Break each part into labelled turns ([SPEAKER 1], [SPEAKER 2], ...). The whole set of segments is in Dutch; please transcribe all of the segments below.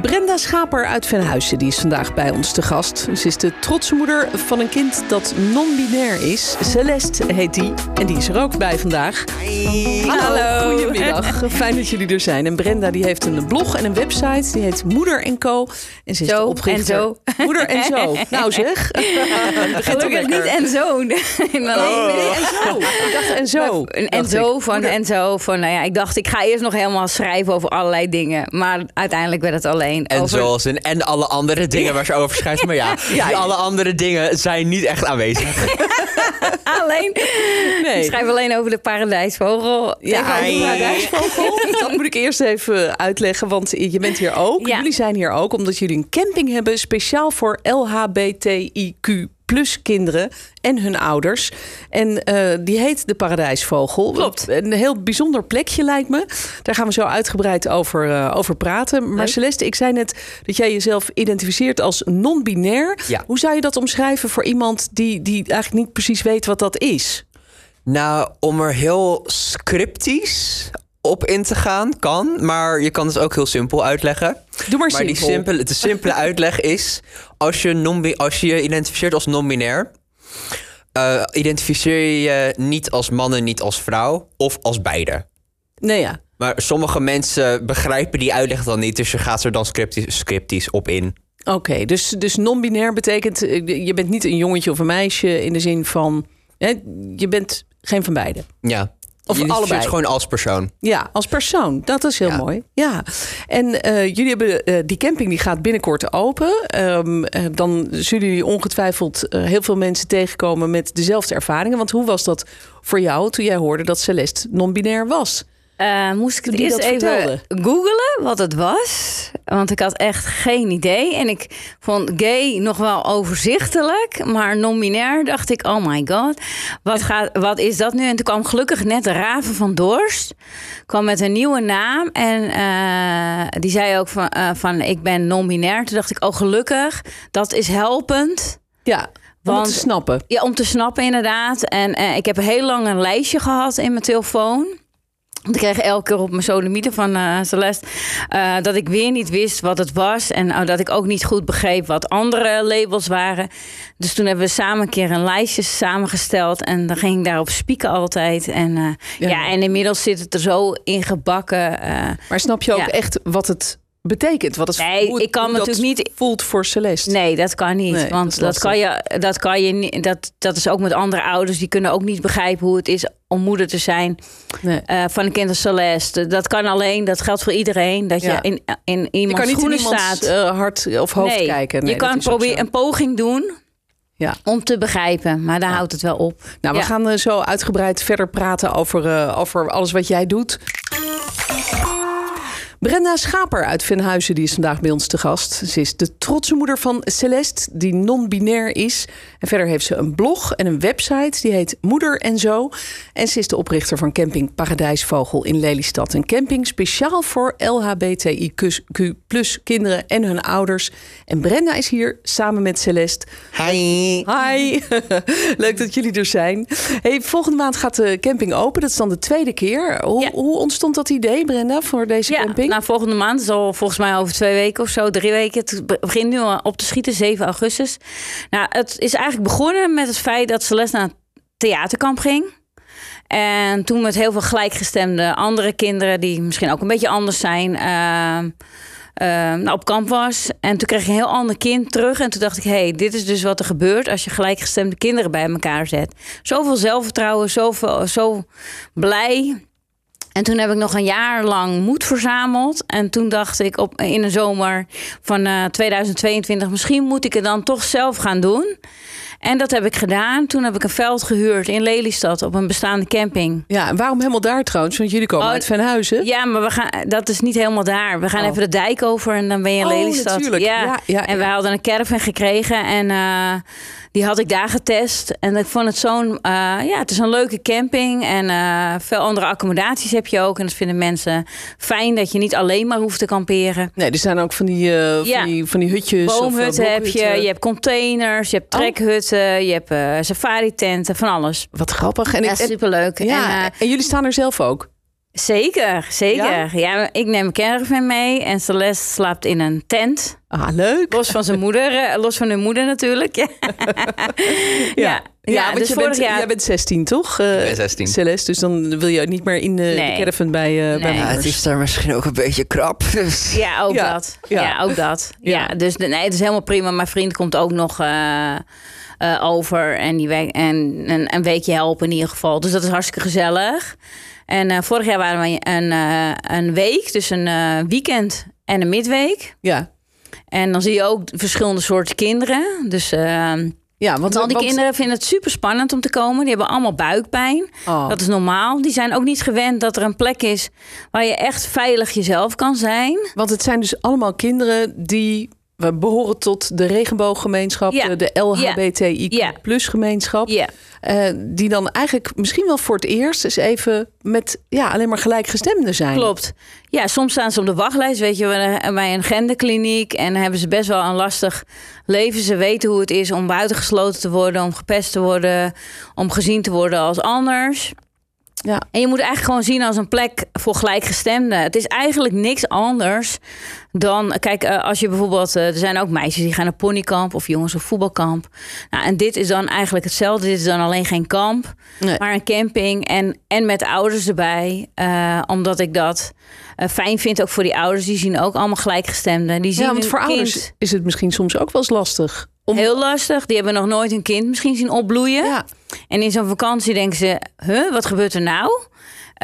[SPEAKER 1] Brenda Schaper uit Venhuizen die is vandaag bij ons te gast. Ze is de trotse moeder van een kind dat non-binair is. Celeste heet die en die is er ook bij vandaag. Hallo. Goedemiddag. Fijn dat jullie er zijn. En Brenda die heeft een blog en een website. Die heet Moeder Co. En ze is
[SPEAKER 2] Zo en zo.
[SPEAKER 1] Moeder en zo. Nou zeg.
[SPEAKER 2] Gelukkig niet en zo. Nee,
[SPEAKER 1] Oh,
[SPEAKER 2] nee,
[SPEAKER 1] en zo. Ik dacht en zo.
[SPEAKER 2] En, zo van en zo van, nou ja, ik dacht ik ga eerst nog helemaal schrijven over allerlei dingen, maar uiteindelijk werd het alleen
[SPEAKER 3] En
[SPEAKER 2] over.
[SPEAKER 3] zoals in en alle andere dingen waar ze over schrijft. Maar ja, die alle andere dingen zijn niet echt aanwezig.
[SPEAKER 2] alleen.
[SPEAKER 1] Nee.
[SPEAKER 2] Ik schrijf alleen over de paradijsvogel.
[SPEAKER 1] Ja,
[SPEAKER 2] de
[SPEAKER 1] de
[SPEAKER 2] paradijs-
[SPEAKER 1] paradijsvogel. Dat moet ik eerst even uitleggen, want je bent hier ook.
[SPEAKER 2] Ja.
[SPEAKER 1] Jullie zijn hier ook omdat jullie een camping hebben speciaal voor LHBTIQ plus kinderen en hun ouders. En eh, die heet de Paradijsvogel.
[SPEAKER 2] Klopt.
[SPEAKER 1] Een heel bijzonder plekje lijkt me. Daar gaan we zo uitgebreid over, eh, over praten. Maar
[SPEAKER 2] Leuk.
[SPEAKER 1] Celeste, ik zei net dat jij jezelf identificeert als non-binair.
[SPEAKER 3] Ja.
[SPEAKER 1] Hoe zou je dat omschrijven voor iemand die, die eigenlijk niet precies weet wat dat is?
[SPEAKER 3] Nou, om er heel scriptisch op in te gaan, kan. Maar je kan het ook heel simpel uitleggen.
[SPEAKER 1] Doe maar,
[SPEAKER 3] Maar die
[SPEAKER 1] simpel.
[SPEAKER 3] simpele, de simpele uitleg is... Als je, non als je je identificeert als non-binair... eh, identificeer je je niet als man en niet als vrouw... of als beide.
[SPEAKER 1] Nee, ja.
[SPEAKER 3] Maar sommige mensen begrijpen die uitleg dan niet... dus je gaat er dan scriptisch, scriptisch op in.
[SPEAKER 1] Oké, dus, dus non-binair betekent eh, je bent niet een jongetje of een meisje in de zin van hè, je bent geen van beide.
[SPEAKER 3] Ja.
[SPEAKER 1] Of
[SPEAKER 3] identificeert
[SPEAKER 1] allebei.
[SPEAKER 3] gewoon als persoon.
[SPEAKER 1] Ja, als persoon. Dat is heel
[SPEAKER 3] Ja.
[SPEAKER 1] mooi. Ja. En eh, jullie hebben eh, die camping die gaat binnenkort open. Ehm, eh, dan zullen jullie ongetwijfeld heel veel mensen tegenkomen met dezelfde ervaringen. Want hoe was dat voor jou toen jij hoorde dat Celeste non-binair was?
[SPEAKER 2] Eh, moest ik het
[SPEAKER 1] Die
[SPEAKER 2] eerst even
[SPEAKER 1] vertelde.
[SPEAKER 2] googelen wat het was. Want ik had echt geen idee. En ik vond gay nog wel overzichtelijk. Maar non-binair dacht ik, oh my god. Wat, gaat, wat is dat nu? En toen kwam gelukkig net de Raven van Dorst. kwam met een nieuwe naam. En eh, die zei ook van, eh, van ik ben non-binair. Toen dacht ik, oh gelukkig. Dat is helpend.
[SPEAKER 1] Ja, om
[SPEAKER 2] Want-
[SPEAKER 1] te snappen.
[SPEAKER 2] Ja, om te snappen inderdaad. En ik heb heel lang een lijstje gehad in mijn telefoon. Want ik kreeg elke keer op mijn solemieten van eh, Celeste... eh, dat ik weer niet wist wat het was. En eh, dat ik ook niet goed begreep wat andere labels waren. Dus toen hebben we samen een keer een lijstje samengesteld. En dan ging ik daarop spieken altijd. En, eh,
[SPEAKER 1] Ja.
[SPEAKER 2] ja. en inmiddels zit het er zo in gebakken.
[SPEAKER 1] Maar snap je ook
[SPEAKER 2] Ja.
[SPEAKER 1] echt wat het betekent? Wat het,
[SPEAKER 2] Nee,
[SPEAKER 1] hoe
[SPEAKER 2] ik kan natuurlijk niet-
[SPEAKER 1] voelt voor Celeste.
[SPEAKER 2] Nee, dat kan niet.
[SPEAKER 1] Nee,
[SPEAKER 2] want dat, kan je, dat kan je niet. Dat, dat is ook met andere ouders. Die kunnen ook niet begrijpen hoe het is om moeder te zijn
[SPEAKER 1] Nee.
[SPEAKER 2] eh, van een kind als Celeste. Dat kan alleen, dat geldt voor iedereen. Dat
[SPEAKER 1] Ja.
[SPEAKER 2] je in, in
[SPEAKER 1] Je
[SPEAKER 2] iemands
[SPEAKER 1] niet in
[SPEAKER 2] schoenen
[SPEAKER 1] iemands
[SPEAKER 2] staat.
[SPEAKER 1] eh, hart of hoofd
[SPEAKER 2] nee,
[SPEAKER 1] kijken. Nee,
[SPEAKER 2] je kan proberen een poging doen
[SPEAKER 1] Ja.
[SPEAKER 2] om te begrijpen. Maar daar houdt het wel op.
[SPEAKER 1] Nou, we gaan eh, zo uitgebreid verder praten over, over alles wat jij doet. Brenda Schaper uit Venhuizen die is vandaag bij ons te gast. Ze is de trotse moeder van Celeste, die non-binair is. En verder heeft ze een blog en een website, die heet Moeder en Zo. En ze is de oprichter van camping Paradijsvogel in Lelystad. Een camping speciaal voor LHBTIQ plus kinderen en hun ouders. En Brenda is hier samen met Celeste.
[SPEAKER 3] Hi.
[SPEAKER 1] Hi, leuk dat jullie er zijn. Hey, volgende maand gaat de camping open. Dat is dan de tweede keer. Hoe,
[SPEAKER 2] Ja.
[SPEAKER 1] hoe ontstond dat idee, Brenda, voor deze
[SPEAKER 2] Ja,
[SPEAKER 1] camping?
[SPEAKER 2] Nou, volgende maand al volgens mij over twee weken of zo, drie weken. Het begint nu al op te schieten, 7 augustus. Nou, het is eigenlijk begonnen met het feit dat Celeste naar theaterkamp ging. En toen met heel veel gelijkgestemde andere kinderen, die misschien ook een beetje anders zijn, ehm, ehm, nou, op kamp was. En toen kreeg ik een heel ander kind terug. En toen dacht ik, hé, hey, dit is dus wat er gebeurt als je gelijkgestemde kinderen bij elkaar zet. Zoveel zelfvertrouwen, zoveel, zo blij. En toen heb ik nog een jaar lang moed verzameld. En toen dacht ik op, in de zomer van eh, 2022... misschien moet ik het dan toch zelf gaan doen. En dat heb ik gedaan. Toen heb ik een veld gehuurd in Lelystad op een bestaande camping.
[SPEAKER 1] Ja, en waarom helemaal daar trouwens? Want jullie komen
[SPEAKER 2] Oh,
[SPEAKER 1] uit Venhuizen.
[SPEAKER 2] Ja, maar we gaan, dat is niet helemaal daar. We gaan
[SPEAKER 1] Oh.
[SPEAKER 2] even de dijk over en dan ben je in
[SPEAKER 1] Oh,
[SPEAKER 2] Lelystad.
[SPEAKER 1] natuurlijk. Ja, ja,
[SPEAKER 2] en we hadden een caravan gekregen. En eh, Die had ik daar getest. En ik vond het zo'n... eh, ja, het is een leuke camping. En eh, veel andere accommodaties heb je ook. En dat vinden mensen fijn dat je niet alleen maar hoeft te kamperen.
[SPEAKER 1] Nee, er zijn ook van die, van
[SPEAKER 2] Ja.
[SPEAKER 1] die, van die hutjes. of,
[SPEAKER 2] Boomhutten heb je, je hebt containers, je hebt
[SPEAKER 1] Oh.
[SPEAKER 2] Je hebt eh safari-tenten, van alles.
[SPEAKER 1] Wat grappig. En,
[SPEAKER 2] Ja,
[SPEAKER 1] ik- en-
[SPEAKER 2] superleuk.
[SPEAKER 1] ja,
[SPEAKER 2] En, eh,
[SPEAKER 1] en jullie staan er zelf ook.
[SPEAKER 2] zeker, zeker.
[SPEAKER 1] Ja?
[SPEAKER 2] Ja? ik neem mijn caravan mee en Celeste slaapt in een tent.
[SPEAKER 1] Ah, leuk.
[SPEAKER 2] Los van zijn moeder, eh, los van hun moeder natuurlijk. Ja, ja. ja,
[SPEAKER 1] want
[SPEAKER 2] dus
[SPEAKER 1] je bent,
[SPEAKER 2] jaar...
[SPEAKER 1] jij bent 16, toch? Eh,
[SPEAKER 3] ben 16.
[SPEAKER 1] Celeste, dus dan wil je niet meer in de,
[SPEAKER 2] Nee.
[SPEAKER 1] de caravan bij, eh bij.
[SPEAKER 3] Ja, het is daar misschien ook een beetje krap. Dus.
[SPEAKER 2] Ja, ook
[SPEAKER 1] Ja,
[SPEAKER 2] dat.
[SPEAKER 1] ja.
[SPEAKER 2] Ja, ook dat.
[SPEAKER 1] Ja.
[SPEAKER 2] Ja, dus de- nee, het is helemaal prima. Mijn vriend komt ook nog eh, eh, over en, die we- en een, een weekje helpen in ieder geval. Dus dat is hartstikke gezellig. En eh, vorig jaar waren we een, eh, een week, dus een weekend en een midweek.
[SPEAKER 1] Ja.
[SPEAKER 2] En dan zie je ook verschillende soorten kinderen. Dus
[SPEAKER 1] Ja, want
[SPEAKER 2] al die
[SPEAKER 1] want-
[SPEAKER 2] kinderen vinden het super spannend om te komen. Die hebben allemaal buikpijn.
[SPEAKER 1] Oh.
[SPEAKER 2] Dat is normaal. Die zijn ook niet gewend dat er een plek is waar je echt veilig jezelf kan zijn.
[SPEAKER 1] Want het zijn dus allemaal kinderen die we behoren tot de regenbooggemeenschap,
[SPEAKER 2] Ja.
[SPEAKER 1] de, LHBTIQ
[SPEAKER 2] Ja.
[SPEAKER 1] plus gemeenschap.
[SPEAKER 2] Ja.
[SPEAKER 1] eh, die dan eigenlijk misschien wel voor het eerst eens even met ja, alleen maar gelijkgestemden zijn.
[SPEAKER 2] Klopt. Ja, soms staan ze op de wachtlijst, weet je, bij een- bij een genderkliniek. En hebben ze best wel een lastig leven. Ze weten hoe het is om buitengesloten te worden, om gepest te worden, om gezien te worden als anders.
[SPEAKER 1] Ja.
[SPEAKER 2] En je moet eigenlijk gewoon zien als een plek voor gelijkgestemden. Het is eigenlijk niks anders dan... Kijk, eh, als je bijvoorbeeld... eh, Er zijn ook meisjes die gaan naar ponykamp of jongens op voetbalkamp. Nou, en dit is dan eigenlijk hetzelfde. Dit is dan alleen geen kamp,
[SPEAKER 1] Nee.
[SPEAKER 2] maar een camping. En, en met ouders erbij. eh, omdat ik dat fijn vind ook voor die ouders. Die zien ook allemaal gelijkgestemden. Die zien
[SPEAKER 1] Ja, want voor
[SPEAKER 2] kind
[SPEAKER 1] ouders is het misschien soms ook wel eens lastig. Om,
[SPEAKER 2] heel lastig. Die hebben nog nooit een kind misschien zien opbloeien.
[SPEAKER 1] ja.
[SPEAKER 2] En in zo'n vakantie denken ze, huh, wat gebeurt er nou?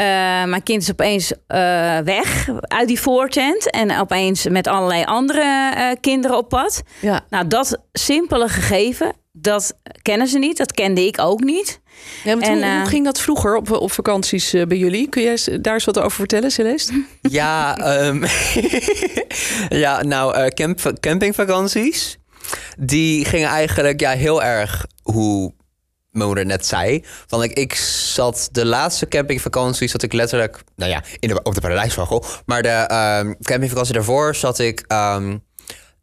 [SPEAKER 2] Eh, mijn kind is opeens eh, weg uit die voortent. En opeens met allerlei andere eh, kinderen op pad.
[SPEAKER 1] Ja.
[SPEAKER 2] Nou, dat simpele gegeven, dat kennen ze niet. Dat kende ik ook niet.
[SPEAKER 1] Ja,
[SPEAKER 2] En,
[SPEAKER 1] hoe, hoe ging dat vroeger op, op vakanties bij jullie? Kun jij daar eens wat over vertellen, Celeste?
[SPEAKER 3] Ja, ehm, ja nou, eh, camp, campingvakanties. Die gingen eigenlijk ja, heel erg hoe mijn moeder net zei. Want ik, ik zat de laatste campingvakantie zat ik letterlijk, nou ja, in de, op de paradijsvogel. Maar de ehm, campingvakantie daarvoor zat ik ehm,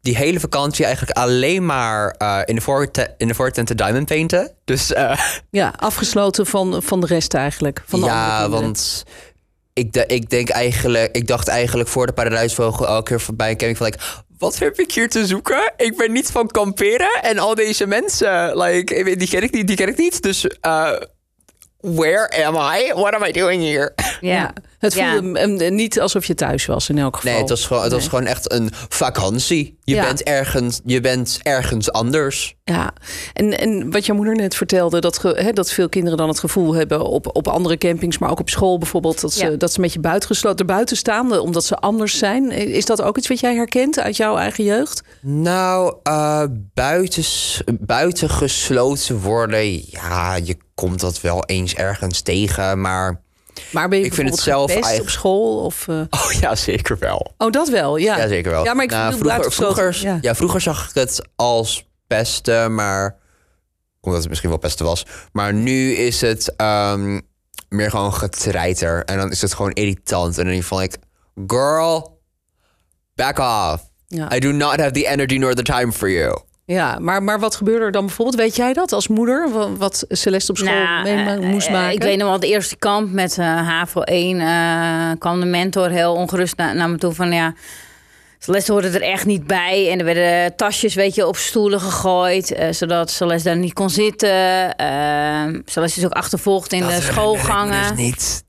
[SPEAKER 3] die hele vakantie eigenlijk alleen maar eh, in de in de voortent te diamond painten. Dus eh,
[SPEAKER 1] Ja, afgesloten van, van de rest eigenlijk. Van de
[SPEAKER 3] ja, want ik, de- ik denk eigenlijk, ik dacht eigenlijk voor de paradijsvogel elke keer voorbij een camping van like, wat heb ik hier te zoeken? Ik ben niet van kamperen en al deze mensen, like, die ken ik niet, die ken ik niet. Dus eh, where am I? What am I doing here?
[SPEAKER 1] Ja. Het
[SPEAKER 2] Ja.
[SPEAKER 1] voelde niet alsof je thuis was in elk geval.
[SPEAKER 3] Nee, het was gewoon, het was gewoon echt een vakantie. Je,
[SPEAKER 1] Ja.
[SPEAKER 3] bent ergens, je bent ergens anders.
[SPEAKER 1] Ja, en, en wat jouw moeder net vertelde, dat, ge- hè, dat veel kinderen dan het gevoel hebben op, op andere campings, maar ook op school bijvoorbeeld, dat ze,
[SPEAKER 2] Ja.
[SPEAKER 1] dat ze met je buitengesloten buiten staan, omdat ze anders zijn. Is dat ook iets wat jij herkent uit jouw eigen jeugd?
[SPEAKER 3] Nou, eh buiten, buiten gesloten worden, ja, je komt dat wel eens ergens tegen, maar...
[SPEAKER 1] Maar ben je
[SPEAKER 3] Ik vind het zelf
[SPEAKER 1] gepest
[SPEAKER 3] eigen-
[SPEAKER 1] op school? Of, eh,
[SPEAKER 3] Oh ja, zeker wel.
[SPEAKER 1] Oh, dat wel, ja.
[SPEAKER 3] Ja, zeker wel.
[SPEAKER 1] Ja, maar ik
[SPEAKER 3] Nou, vroeger, vroeger,
[SPEAKER 1] ja.
[SPEAKER 3] ja. vroeger zag ik het als pesten, maar omdat het misschien wel pesten was. Maar nu is het ehm, meer gewoon getreiter. En dan is het gewoon irritant. En dan van ik, girl, back off.
[SPEAKER 1] Ja.
[SPEAKER 3] I do not have the energy nor the time for you.
[SPEAKER 1] Ja, maar, maar wat gebeurde er dan bijvoorbeeld? Weet jij dat als moeder? Wa- Wat Celeste op school
[SPEAKER 2] Nou,
[SPEAKER 1] mee
[SPEAKER 2] eh,
[SPEAKER 1] moest
[SPEAKER 2] eh,
[SPEAKER 1] maken?
[SPEAKER 2] Ik weet nog wel, het eerste kamp met eh HAVO 1 eh, kwam de mentor heel ongerust na- naar me toe van ja. Celeste hoorde er echt niet bij. En er werden tasjes weet je, op stoelen gegooid. zodat Celeste daar niet kon zitten. Eh, Celeste is ook achtervolgd in de schoolgangen.
[SPEAKER 3] Dus niet.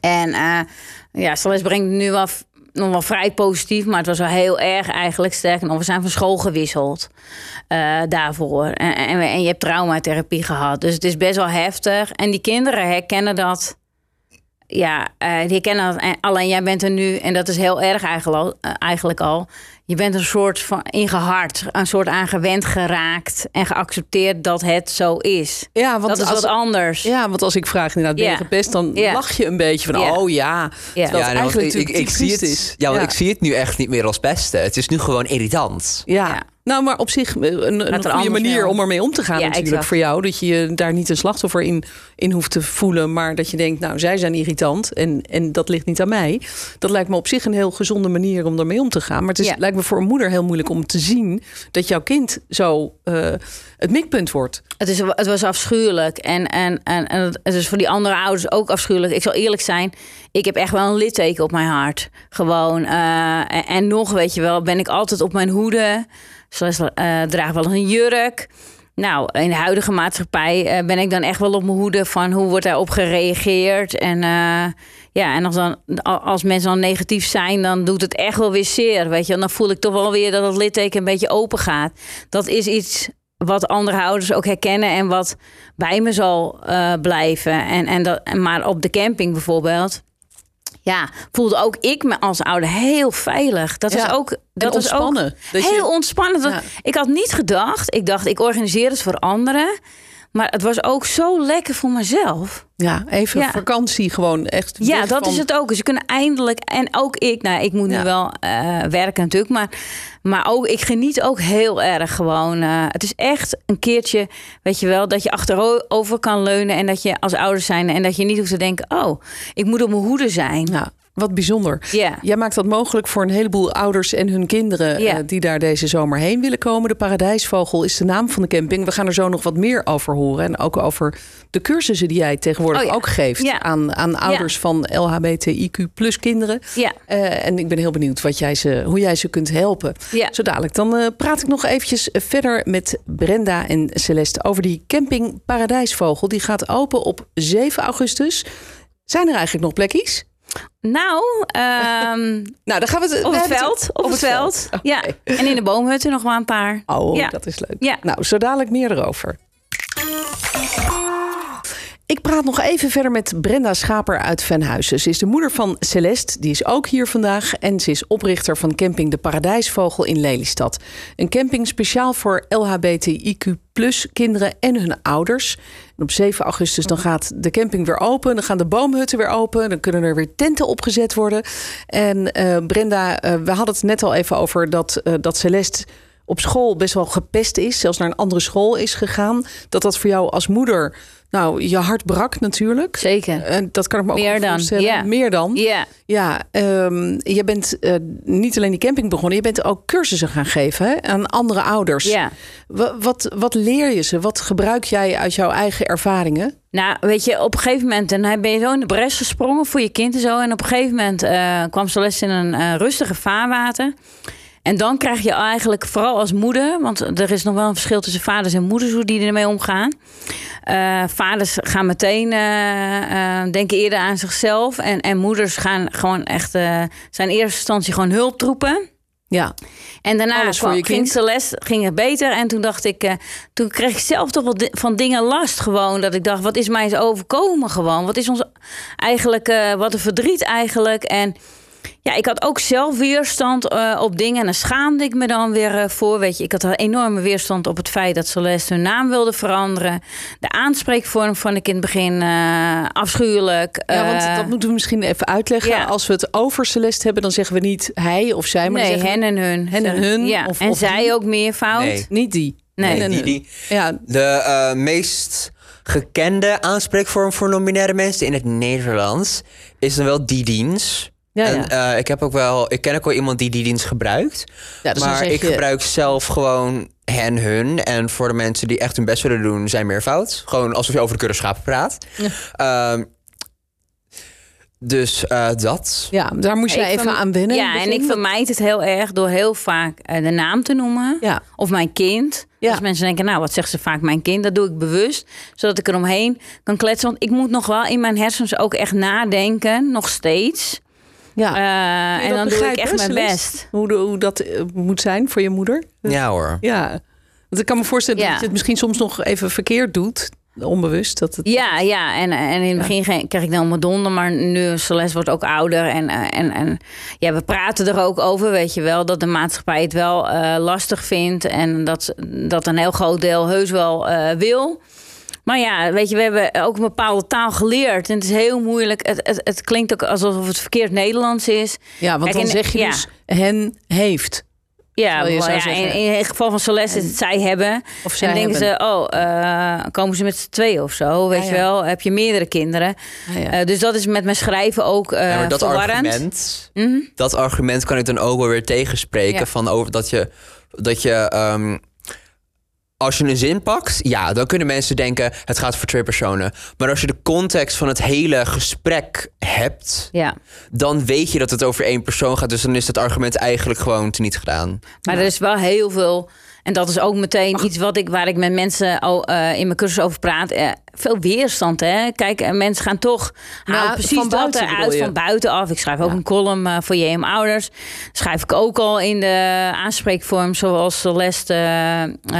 [SPEAKER 2] En eh, ja, Celeste brengt nu wel f- nog wel vrij positief. Maar het was wel heel erg eigenlijk. Sterker nog, we zijn van school gewisseld eh, daarvoor. En, en, en je hebt traumatherapie gehad. Dus het is best wel heftig. En die kinderen herkennen dat. Ja, eh, die herkennen dat. En Alleen jij bent er nu, en dat is heel erg eigenlijk al. eh, eigenlijk al je bent een soort van ingehard, een soort aan gewend geraakt en geaccepteerd dat het zo is.
[SPEAKER 1] ja, want
[SPEAKER 2] dat is
[SPEAKER 1] als,
[SPEAKER 2] wat anders.
[SPEAKER 1] Ja, want als ik vraag inderdaad, ben je
[SPEAKER 2] Ja.
[SPEAKER 1] gepest? Dan
[SPEAKER 2] Ja.
[SPEAKER 1] lach je een beetje van,
[SPEAKER 2] Ja.
[SPEAKER 1] oh ja.
[SPEAKER 2] Ja.
[SPEAKER 1] Het
[SPEAKER 3] want
[SPEAKER 1] eigenlijk
[SPEAKER 3] ik, ik, ik zie het,
[SPEAKER 1] is.
[SPEAKER 3] ja, want
[SPEAKER 1] Ja.
[SPEAKER 3] ik zie het nu echt niet meer als pesten. Het is nu gewoon irritant.
[SPEAKER 1] Ja. Nou, maar op zich een, een
[SPEAKER 2] er
[SPEAKER 1] goede manier
[SPEAKER 2] wel.
[SPEAKER 1] om ermee om te gaan
[SPEAKER 2] Ja,
[SPEAKER 1] natuurlijk
[SPEAKER 2] exact.
[SPEAKER 1] voor jou. Dat je je daar niet een slachtoffer in, in hoeft te voelen. Maar dat je denkt, nou, zij zijn irritant en, en dat ligt niet aan mij. Dat lijkt me op zich een heel gezonde manier om ermee om te gaan. Maar het is,
[SPEAKER 2] Ja.
[SPEAKER 1] lijkt me voor een moeder heel moeilijk om te zien... dat jouw kind zo eh, het mikpunt wordt.
[SPEAKER 2] Het, is, het was afschuwelijk. En, en, en, en het is voor die andere ouders ook afschuwelijk. Ik zal eerlijk zijn, ik heb echt wel een litteken op mijn hart. Gewoon. eh, en, en nog, weet je wel, ben ik altijd op mijn hoede. Zoals eh draag wel een jurk. Nou, in de huidige maatschappij eh, ben ik dan echt wel op mijn hoede van hoe wordt daarop gereageerd. En eh, ja, en als, dan, als mensen dan negatief zijn, dan doet het echt wel weer zeer. Weet je, en dan voel ik toch wel weer dat het litteken een beetje open gaat. Dat is iets wat andere ouders ook herkennen en wat bij me zal eh, blijven. En, en dat, maar op de camping bijvoorbeeld. Ja, voelde ook ik me als ouder heel veilig. Dat
[SPEAKER 1] Ja,
[SPEAKER 2] was ook dat ook
[SPEAKER 1] je-
[SPEAKER 2] heel ontspannen. Dat-
[SPEAKER 1] Ja.
[SPEAKER 2] Ik had niet gedacht. Ik dacht, ik organiseer het voor anderen. Maar het was ook zo lekker voor mezelf.
[SPEAKER 1] Ja, even
[SPEAKER 2] Ja.
[SPEAKER 1] vakantie gewoon echt.
[SPEAKER 2] Ja, dat
[SPEAKER 1] van-
[SPEAKER 2] is het ook. Ze kunnen eindelijk, en ook ik, nou, ik moet
[SPEAKER 1] Ja.
[SPEAKER 2] nu wel eh, werken natuurlijk, maar, maar ook, ik geniet ook heel erg gewoon. eh, het is echt een keertje, weet je wel, dat je achterover kan leunen en dat je als ouder zijn en dat je niet hoeft te denken, oh, ik moet op mijn hoede zijn.
[SPEAKER 1] Ja, wat bijzonder. Jij maakt dat mogelijk voor een heleboel ouders en hun kinderen eh, die daar deze zomer heen willen komen. De Paradijsvogel is de naam van de camping. We gaan er zo nog wat meer over horen. En ook over de cursussen die jij tegenwoordig
[SPEAKER 2] Oh ja.
[SPEAKER 1] ook geeft
[SPEAKER 2] Ja.
[SPEAKER 1] aan, aan ouders van LHBTIQ plus kinderen.
[SPEAKER 2] Ja.
[SPEAKER 1] Eh, en ik ben heel benieuwd wat jij ze, hoe jij ze kunt helpen. Zo dadelijk. Dan eh, praat ik nog eventjes verder met Brenda en Celeste over die camping Paradijsvogel. Die gaat open op 7 augustus. Zijn er eigenlijk nog plekjes?
[SPEAKER 2] Nou, ehm,
[SPEAKER 1] Nou, dan gaan we het
[SPEAKER 2] op het veld. Op, het veld. Ja. En in de boomhutten nog wel een paar.
[SPEAKER 1] Oh,
[SPEAKER 2] ja.
[SPEAKER 1] dat is leuk.
[SPEAKER 2] Ja.
[SPEAKER 1] Nou, zo dadelijk meer erover. Ik praat nog even verder met Brenda Schaper uit Venhuizen. Ze is de moeder van Celeste, die is ook hier vandaag. En ze is oprichter van camping De Paradijsvogel in Lelystad. Een camping speciaal voor LHBTIQ kinderen en hun ouders. En op 7 augustus dan gaat de camping weer open. Dan gaan de boomhutten weer open. Dan kunnen er weer tenten opgezet worden. En eh, Brenda, eh, we hadden het net al even over dat, eh, dat Celeste op school best wel gepest is, zelfs naar een andere school is gegaan. Dat dat voor jou als moeder, nou, je hart brak natuurlijk.
[SPEAKER 2] Zeker.
[SPEAKER 1] En dat kan ik me ook
[SPEAKER 2] Meer dan,
[SPEAKER 1] voorstellen.
[SPEAKER 2] ja.
[SPEAKER 1] Meer dan.
[SPEAKER 2] Ja.
[SPEAKER 1] Ja, ehm, je bent eh, niet alleen die camping begonnen, je bent ook cursussen gaan geven hè, aan andere ouders.
[SPEAKER 2] Ja.
[SPEAKER 1] Wa- Wat, wat leer je ze? Wat gebruik jij uit jouw eigen ervaringen?
[SPEAKER 2] Nou, weet je, op een gegeven moment dan ben je zo in de bres gesprongen voor je kind en zo. En op een gegeven moment eh, kwam Celeste in een eh, rustige vaarwater. En dan krijg je eigenlijk, vooral als moeder, want er is nog wel een verschil tussen vaders en moeders, hoe die ermee omgaan. Eh, vaders gaan meteen eh, eh, denken eerder aan zichzelf. En, en moeders gaan gewoon echt, zijn in eerste instantie gewoon hulptroepen.
[SPEAKER 1] Ja,
[SPEAKER 2] En daarna
[SPEAKER 1] Alles voor
[SPEAKER 2] kwam,
[SPEAKER 1] je
[SPEAKER 2] ging. Celeste ging het beter. En toen dacht ik, toen kreeg ik zelf toch wel van dingen last gewoon. Dat ik dacht, wat is mij eens overkomen gewoon? Wat is ons eigenlijk, wat een verdriet eigenlijk. En ja, ik had ook zelf weerstand eh, op dingen. En daar schaamde ik me dan weer eh, voor. Weet je, ik had een enorme weerstand op het feit dat Celeste hun naam wilde veranderen. De aanspreekvorm vond ik in het begin eh, afschuwelijk.
[SPEAKER 1] ja want dat moeten we misschien even uitleggen.
[SPEAKER 2] ja.
[SPEAKER 1] Als we het over Celeste hebben, dan zeggen we niet hij of zij, maar
[SPEAKER 2] nee,
[SPEAKER 1] we
[SPEAKER 2] hen en hun.
[SPEAKER 1] hen en hun.
[SPEAKER 2] Ja.
[SPEAKER 1] Of,
[SPEAKER 2] en
[SPEAKER 1] of
[SPEAKER 2] zij
[SPEAKER 1] die.
[SPEAKER 2] ook meervoud.
[SPEAKER 3] Nee.
[SPEAKER 1] Niet die.
[SPEAKER 2] Nee.
[SPEAKER 1] En
[SPEAKER 3] die.
[SPEAKER 1] Ja,
[SPEAKER 3] De eh, meest gekende aanspreekvorm voor non-binaire mensen in het Nederlands is dan wel die dienst.
[SPEAKER 1] Ja,
[SPEAKER 3] en
[SPEAKER 1] ja.
[SPEAKER 3] eh, ik heb ook wel, ik ken ook wel iemand die die dienst gebruikt.
[SPEAKER 1] Ja, dus
[SPEAKER 3] maar ik
[SPEAKER 1] je-
[SPEAKER 3] gebruik zelf gewoon hen, hun. En voor de mensen die echt hun best willen doen, zijn meervoud. Gewoon alsof je over de kudde schapen praat. Ehm, dus eh, dat.
[SPEAKER 1] ja, daar moest jij
[SPEAKER 2] Ik
[SPEAKER 1] even aan wennen. in
[SPEAKER 2] Ja, en ik vermijd het heel erg door heel vaak eh, de naam te noemen.
[SPEAKER 1] Ja.
[SPEAKER 2] Of mijn kind.
[SPEAKER 1] Ja.
[SPEAKER 2] Als mensen denken, nou, wat zegt ze vaak mijn kind? Dat doe ik bewust, zodat ik eromheen kan kletsen. Want ik moet nog wel in mijn hersens ook echt nadenken, nog steeds.
[SPEAKER 1] Ja.
[SPEAKER 2] Eh, en dan doe ik echt mijn best.
[SPEAKER 1] Hoe, de- hoe dat eh, moet zijn voor je moeder?
[SPEAKER 3] Ja hoor.
[SPEAKER 1] Ja. Want ik kan me voorstellen
[SPEAKER 2] Ja.
[SPEAKER 1] dat je het misschien soms nog even verkeerd doet. Onbewust. Dat het...
[SPEAKER 2] Ja, ja. En, en in het begin ge- kreeg ik dan mijn donder, maar nu Celeste wordt ook ouder. En, eh, en, en ja, we praten er ook over, weet je wel, dat de maatschappij het wel eh, lastig vindt. En dat, dat een heel groot deel heus wel eh, wil. Maar ja, weet je, we hebben ook een bepaalde taal geleerd. En het is heel moeilijk. Het, het, het klinkt ook alsof het verkeerd Nederlands is.
[SPEAKER 1] Ja, want
[SPEAKER 2] Kijk,
[SPEAKER 1] dan zeg je
[SPEAKER 2] ja.
[SPEAKER 1] dus hen heeft.
[SPEAKER 2] Ja,
[SPEAKER 1] je
[SPEAKER 2] ja
[SPEAKER 1] zeggen-
[SPEAKER 2] in, in het geval van Celeste is het zij hebben.
[SPEAKER 1] Of zij
[SPEAKER 2] en denken
[SPEAKER 1] hebben.
[SPEAKER 2] ze, oh, eh, komen ze met z'n tweeën of zo, weet
[SPEAKER 1] Ja,
[SPEAKER 2] je
[SPEAKER 1] ja.
[SPEAKER 2] wel? Heb je meerdere kinderen?
[SPEAKER 1] Ja.
[SPEAKER 2] Eh, dus dat is met mijn schrijven ook eh
[SPEAKER 3] Ja, maar dat
[SPEAKER 2] verwarrend.
[SPEAKER 3] argument,
[SPEAKER 2] Mhm.
[SPEAKER 3] dat argument kan ik dan ook wel weer tegenspreken.
[SPEAKER 2] Ja.
[SPEAKER 3] Van over dat je, dat je ehm, als je een zin pakt, ja, dan kunnen mensen denken het gaat voor twee personen. Maar als je de context van het hele gesprek hebt,
[SPEAKER 2] Ja,
[SPEAKER 3] dan weet je dat het over één persoon gaat. Dus dan is dat argument eigenlijk gewoon teniet gedaan.
[SPEAKER 2] maar er is wel heel veel. En dat is ook meteen iets wat ik, waar ik met mensen oh, eh, in mijn cursus over praat. Eh, veel weerstand. Hè? Kijk, eh, mensen gaan toch
[SPEAKER 1] Nou,
[SPEAKER 2] precies
[SPEAKER 1] van
[SPEAKER 2] dat eruit van buitenaf. Ik schrijf ook een column eh, voor JM Ouders. Schrijf ik ook al in de aanspreekvorm zoals Celeste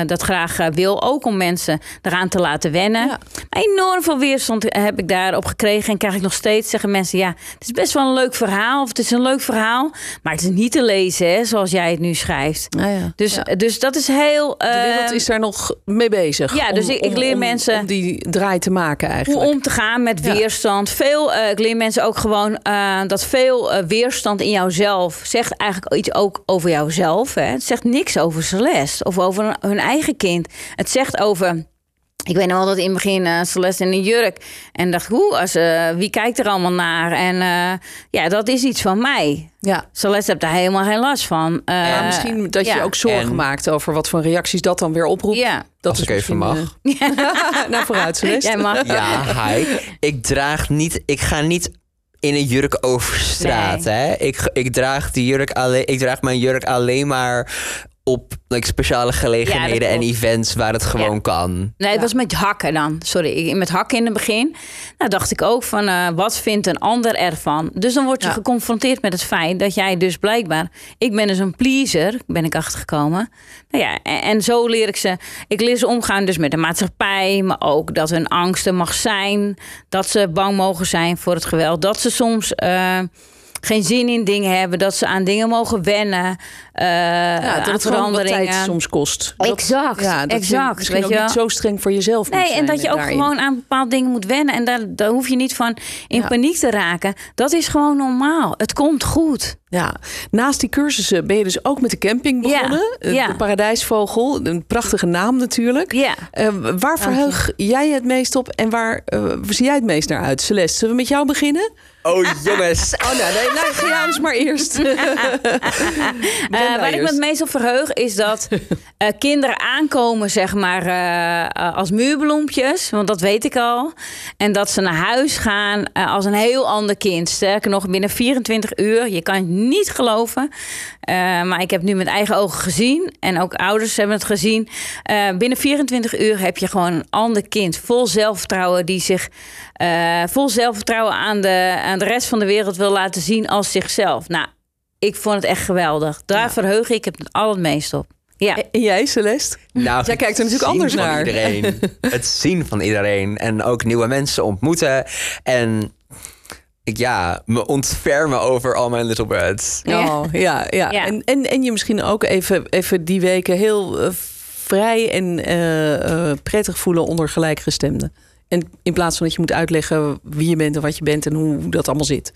[SPEAKER 2] dat graag wil. Ook om mensen eraan te laten wennen.
[SPEAKER 1] Ja.
[SPEAKER 2] Enorm veel weerstand heb ik daarop gekregen. En krijg ik nog steeds zeggen mensen... ja, het is best wel een leuk verhaal. Of het is een leuk verhaal. Maar het is niet te lezen hè, zoals jij het nu schrijft.
[SPEAKER 1] Nou ja.
[SPEAKER 2] Dus, dus dat is heel...
[SPEAKER 1] De wereld
[SPEAKER 2] eh,
[SPEAKER 1] is daar nog mee bezig.
[SPEAKER 2] ja, dus
[SPEAKER 1] om-
[SPEAKER 2] ik- leer
[SPEAKER 1] om-
[SPEAKER 2] mensen-
[SPEAKER 1] om die draai te maken
[SPEAKER 2] hoe
[SPEAKER 1] eigenlijk.
[SPEAKER 2] om te gaan met
[SPEAKER 1] Ja.
[SPEAKER 2] weerstand. Veel, eh, ik leer mensen ook gewoon eh, dat veel eh, weerstand in jouzelf zegt eigenlijk iets ook over jouzelf. Hè. Het zegt niks over Celeste of over hun eigen kind. Het zegt over. Ik weet nog wel dat in het begin eh, Celeste in een jurk. En dacht, hoe, als, eh, wie kijkt er allemaal naar? En eh, ja, dat is iets van mij.
[SPEAKER 1] Ja.
[SPEAKER 2] Celeste heeft daar helemaal geen last van. Eh,
[SPEAKER 1] Maar misschien dat je
[SPEAKER 2] ja.
[SPEAKER 1] ook zorgen
[SPEAKER 3] En-
[SPEAKER 1] maakt over wat voor reacties dat dan weer oproept.
[SPEAKER 2] Ja.
[SPEAKER 1] Dat
[SPEAKER 3] Als
[SPEAKER 1] is
[SPEAKER 3] ik even mag.
[SPEAKER 1] nou, vooruit, Celeste.
[SPEAKER 2] Jij mag.
[SPEAKER 3] Ja, hi. Ik draag niet, ik ga niet in een jurk over straat. Hè? Ik, ik, draag die jurk alleen, ik draag mijn jurk alleen maar op like, speciale gelegenheden en events waar het gewoon
[SPEAKER 2] Ja.
[SPEAKER 3] kan.
[SPEAKER 2] Nee, het was met hakken dan. Sorry, ik- met hakken in het begin. Nou, dacht ik ook van, eh, wat vindt een ander ervan? Dus dan word je
[SPEAKER 1] Ja.
[SPEAKER 2] geconfronteerd met het feit dat jij dus blijkbaar... Ik ben dus een pleaser, ben ik achtergekomen. Nou ja, en, en zo leer ik ze... Ik leer ze omgaan dus met de maatschappij... maar ook dat hun angsten mag zijn. Dat ze bang mogen zijn voor het geweld. Dat ze soms... eh, geen zin in dingen hebben, dat ze aan dingen mogen wennen,
[SPEAKER 1] Ja,
[SPEAKER 2] aan
[SPEAKER 1] dat het gewoon
[SPEAKER 2] veranderingen.
[SPEAKER 1] tijd soms kost. Dat-
[SPEAKER 2] Exact,
[SPEAKER 1] ja, dat je
[SPEAKER 2] exact,
[SPEAKER 1] misschien
[SPEAKER 2] weet
[SPEAKER 1] ook
[SPEAKER 2] je
[SPEAKER 1] niet zo streng voor jezelf moet
[SPEAKER 2] Nee,
[SPEAKER 1] zijn
[SPEAKER 2] en dat je ook
[SPEAKER 1] daarin.
[SPEAKER 2] gewoon aan bepaalde dingen moet wennen. En daar, daar hoef je niet van in
[SPEAKER 1] Ja.
[SPEAKER 2] paniek te raken. Dat is gewoon normaal. Het komt goed.
[SPEAKER 1] Ja, naast die cursussen ben je dus ook met de camping
[SPEAKER 2] Ja,
[SPEAKER 1] begonnen. Eh,
[SPEAKER 2] ja.
[SPEAKER 1] De Paradijsvogel, een prachtige naam natuurlijk.
[SPEAKER 2] Ja.
[SPEAKER 1] Eh, waar verheug jij het meest op en waar eh, zie jij het meest naar uit? Celeste, zullen we met jou beginnen?
[SPEAKER 3] Oh jongens.
[SPEAKER 1] Oh, nou, nee, nou ga jij maar eerst.
[SPEAKER 2] Eh, waar ik me het meest op verheug is dat eh, kinderen aankomen, zeg maar, eh, als muurbloempjes. Want dat weet ik al. En dat ze naar huis gaan als een heel ander kind. Sterker nog, binnen 24 uur. Je kan het niet geloven. Maar ik heb nu met eigen ogen gezien. En ook ouders hebben het gezien. Binnen 24 uur heb je gewoon een ander kind. Vol zelfvertrouwen. Die zich vol zelfvertrouwen aan de, aan de rest van de wereld wil laten zien als zichzelf. Nou, ik vond het echt geweldig. Daar verheug ik het allermeest op. Ja.
[SPEAKER 1] En jij, Celeste?
[SPEAKER 3] Nou,
[SPEAKER 1] Jij kijkt er
[SPEAKER 3] het
[SPEAKER 1] natuurlijk anders naar.
[SPEAKER 3] Iedereen. Het zien van iedereen. En ook nieuwe mensen ontmoeten. En ik, ja, me ontfermen over al mijn little birds.
[SPEAKER 2] Ja.
[SPEAKER 1] Oh, ja, ja.
[SPEAKER 2] Ja.
[SPEAKER 1] En, en, en je misschien ook even, even die weken heel eh, vrij en eh, eh, prettig voelen onder gelijkgestemden. En in plaats van dat je moet uitleggen wie je bent en wat je bent en hoe dat allemaal zit.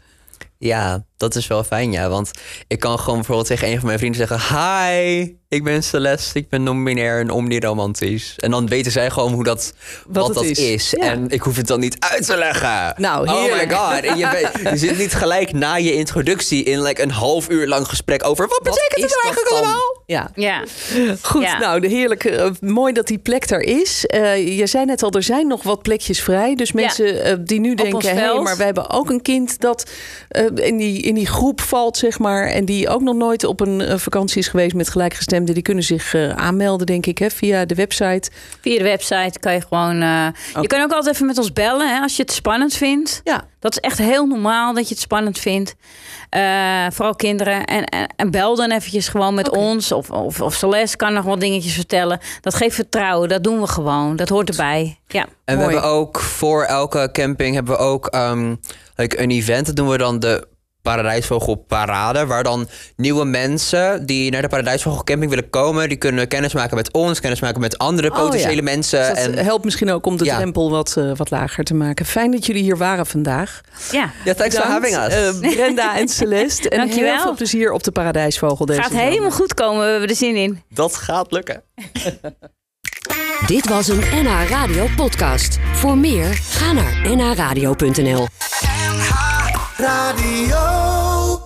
[SPEAKER 3] Ja, dat is wel fijn, ja. Want ik kan gewoon bijvoorbeeld tegen een van mijn vrienden zeggen... Hi, ik ben Celeste, ik ben non-binair en omniromantisch. En dan weten zij gewoon hoe dat, wat,
[SPEAKER 1] het
[SPEAKER 3] dat
[SPEAKER 1] is.
[SPEAKER 3] is.
[SPEAKER 1] Ja.
[SPEAKER 3] En ik hoef het dan niet uit te leggen.
[SPEAKER 1] Nou,
[SPEAKER 3] oh my
[SPEAKER 1] heerlijk.
[SPEAKER 3] god. En je, bent- je zit niet gelijk na je introductie in like een half uur lang gesprek over... Wat betekent het nou eigenlijk allemaal?
[SPEAKER 1] Ja,
[SPEAKER 2] Ja.
[SPEAKER 1] goed.
[SPEAKER 2] Ja.
[SPEAKER 1] Nou, de heerlijke, eh, mooi dat die plek daar is. Eh, je zei net al, er zijn nog wat plekjes vrij. Dus mensen eh, die nu denken, hé,
[SPEAKER 2] veld.
[SPEAKER 1] maar we hebben ook een kind dat in, die, in die groep valt, zeg maar. En die ook nog nooit op een eh, vakantie is geweest met gelijkgestemden. Die kunnen zich eh, aanmelden, denk ik, hè, via de website.
[SPEAKER 2] Via de website kan je gewoon... eh, Je kan ook altijd even met ons bellen hè, als je het spannend vindt.
[SPEAKER 1] Ja,
[SPEAKER 2] Dat is echt heel normaal dat je het spannend vindt. Eh, vooral kinderen. En, en, en bel dan eventjes gewoon met ons. Of, of, of Celeste kan nog wat dingetjes vertellen. Dat geeft vertrouwen. Dat doen we gewoon. Dat hoort erbij. Ja.
[SPEAKER 3] En
[SPEAKER 1] Mooi.
[SPEAKER 3] we hebben ook voor elke camping hebben we ook ehm, like een event. Dat doen we dan de Paradijsvogelparade. Waar dan nieuwe mensen die naar de Paradijsvogelcamping willen komen... die kunnen kennis maken met ons, kennis maken met andere
[SPEAKER 1] Oh,
[SPEAKER 3] potentiële
[SPEAKER 1] ja.
[SPEAKER 3] mensen.
[SPEAKER 1] Dus dat
[SPEAKER 3] en,
[SPEAKER 1] helpt misschien ook om de
[SPEAKER 3] Ja.
[SPEAKER 1] drempel wat, eh, wat lager te maken. Fijn dat jullie hier waren vandaag.
[SPEAKER 2] Ja,
[SPEAKER 3] ja, thanks for having us.
[SPEAKER 1] eh, Brenda en Celeste. En
[SPEAKER 2] Dankjewel.
[SPEAKER 1] heel veel plezier op de Paradijsvogel deze
[SPEAKER 2] gaat
[SPEAKER 1] zomer.
[SPEAKER 2] helemaal goed komen. We hebben er zin in.
[SPEAKER 3] Dat gaat lukken.
[SPEAKER 4] Dit was een NH Radio podcast. Voor meer, ga naar nhradio.nl.
[SPEAKER 5] Radio.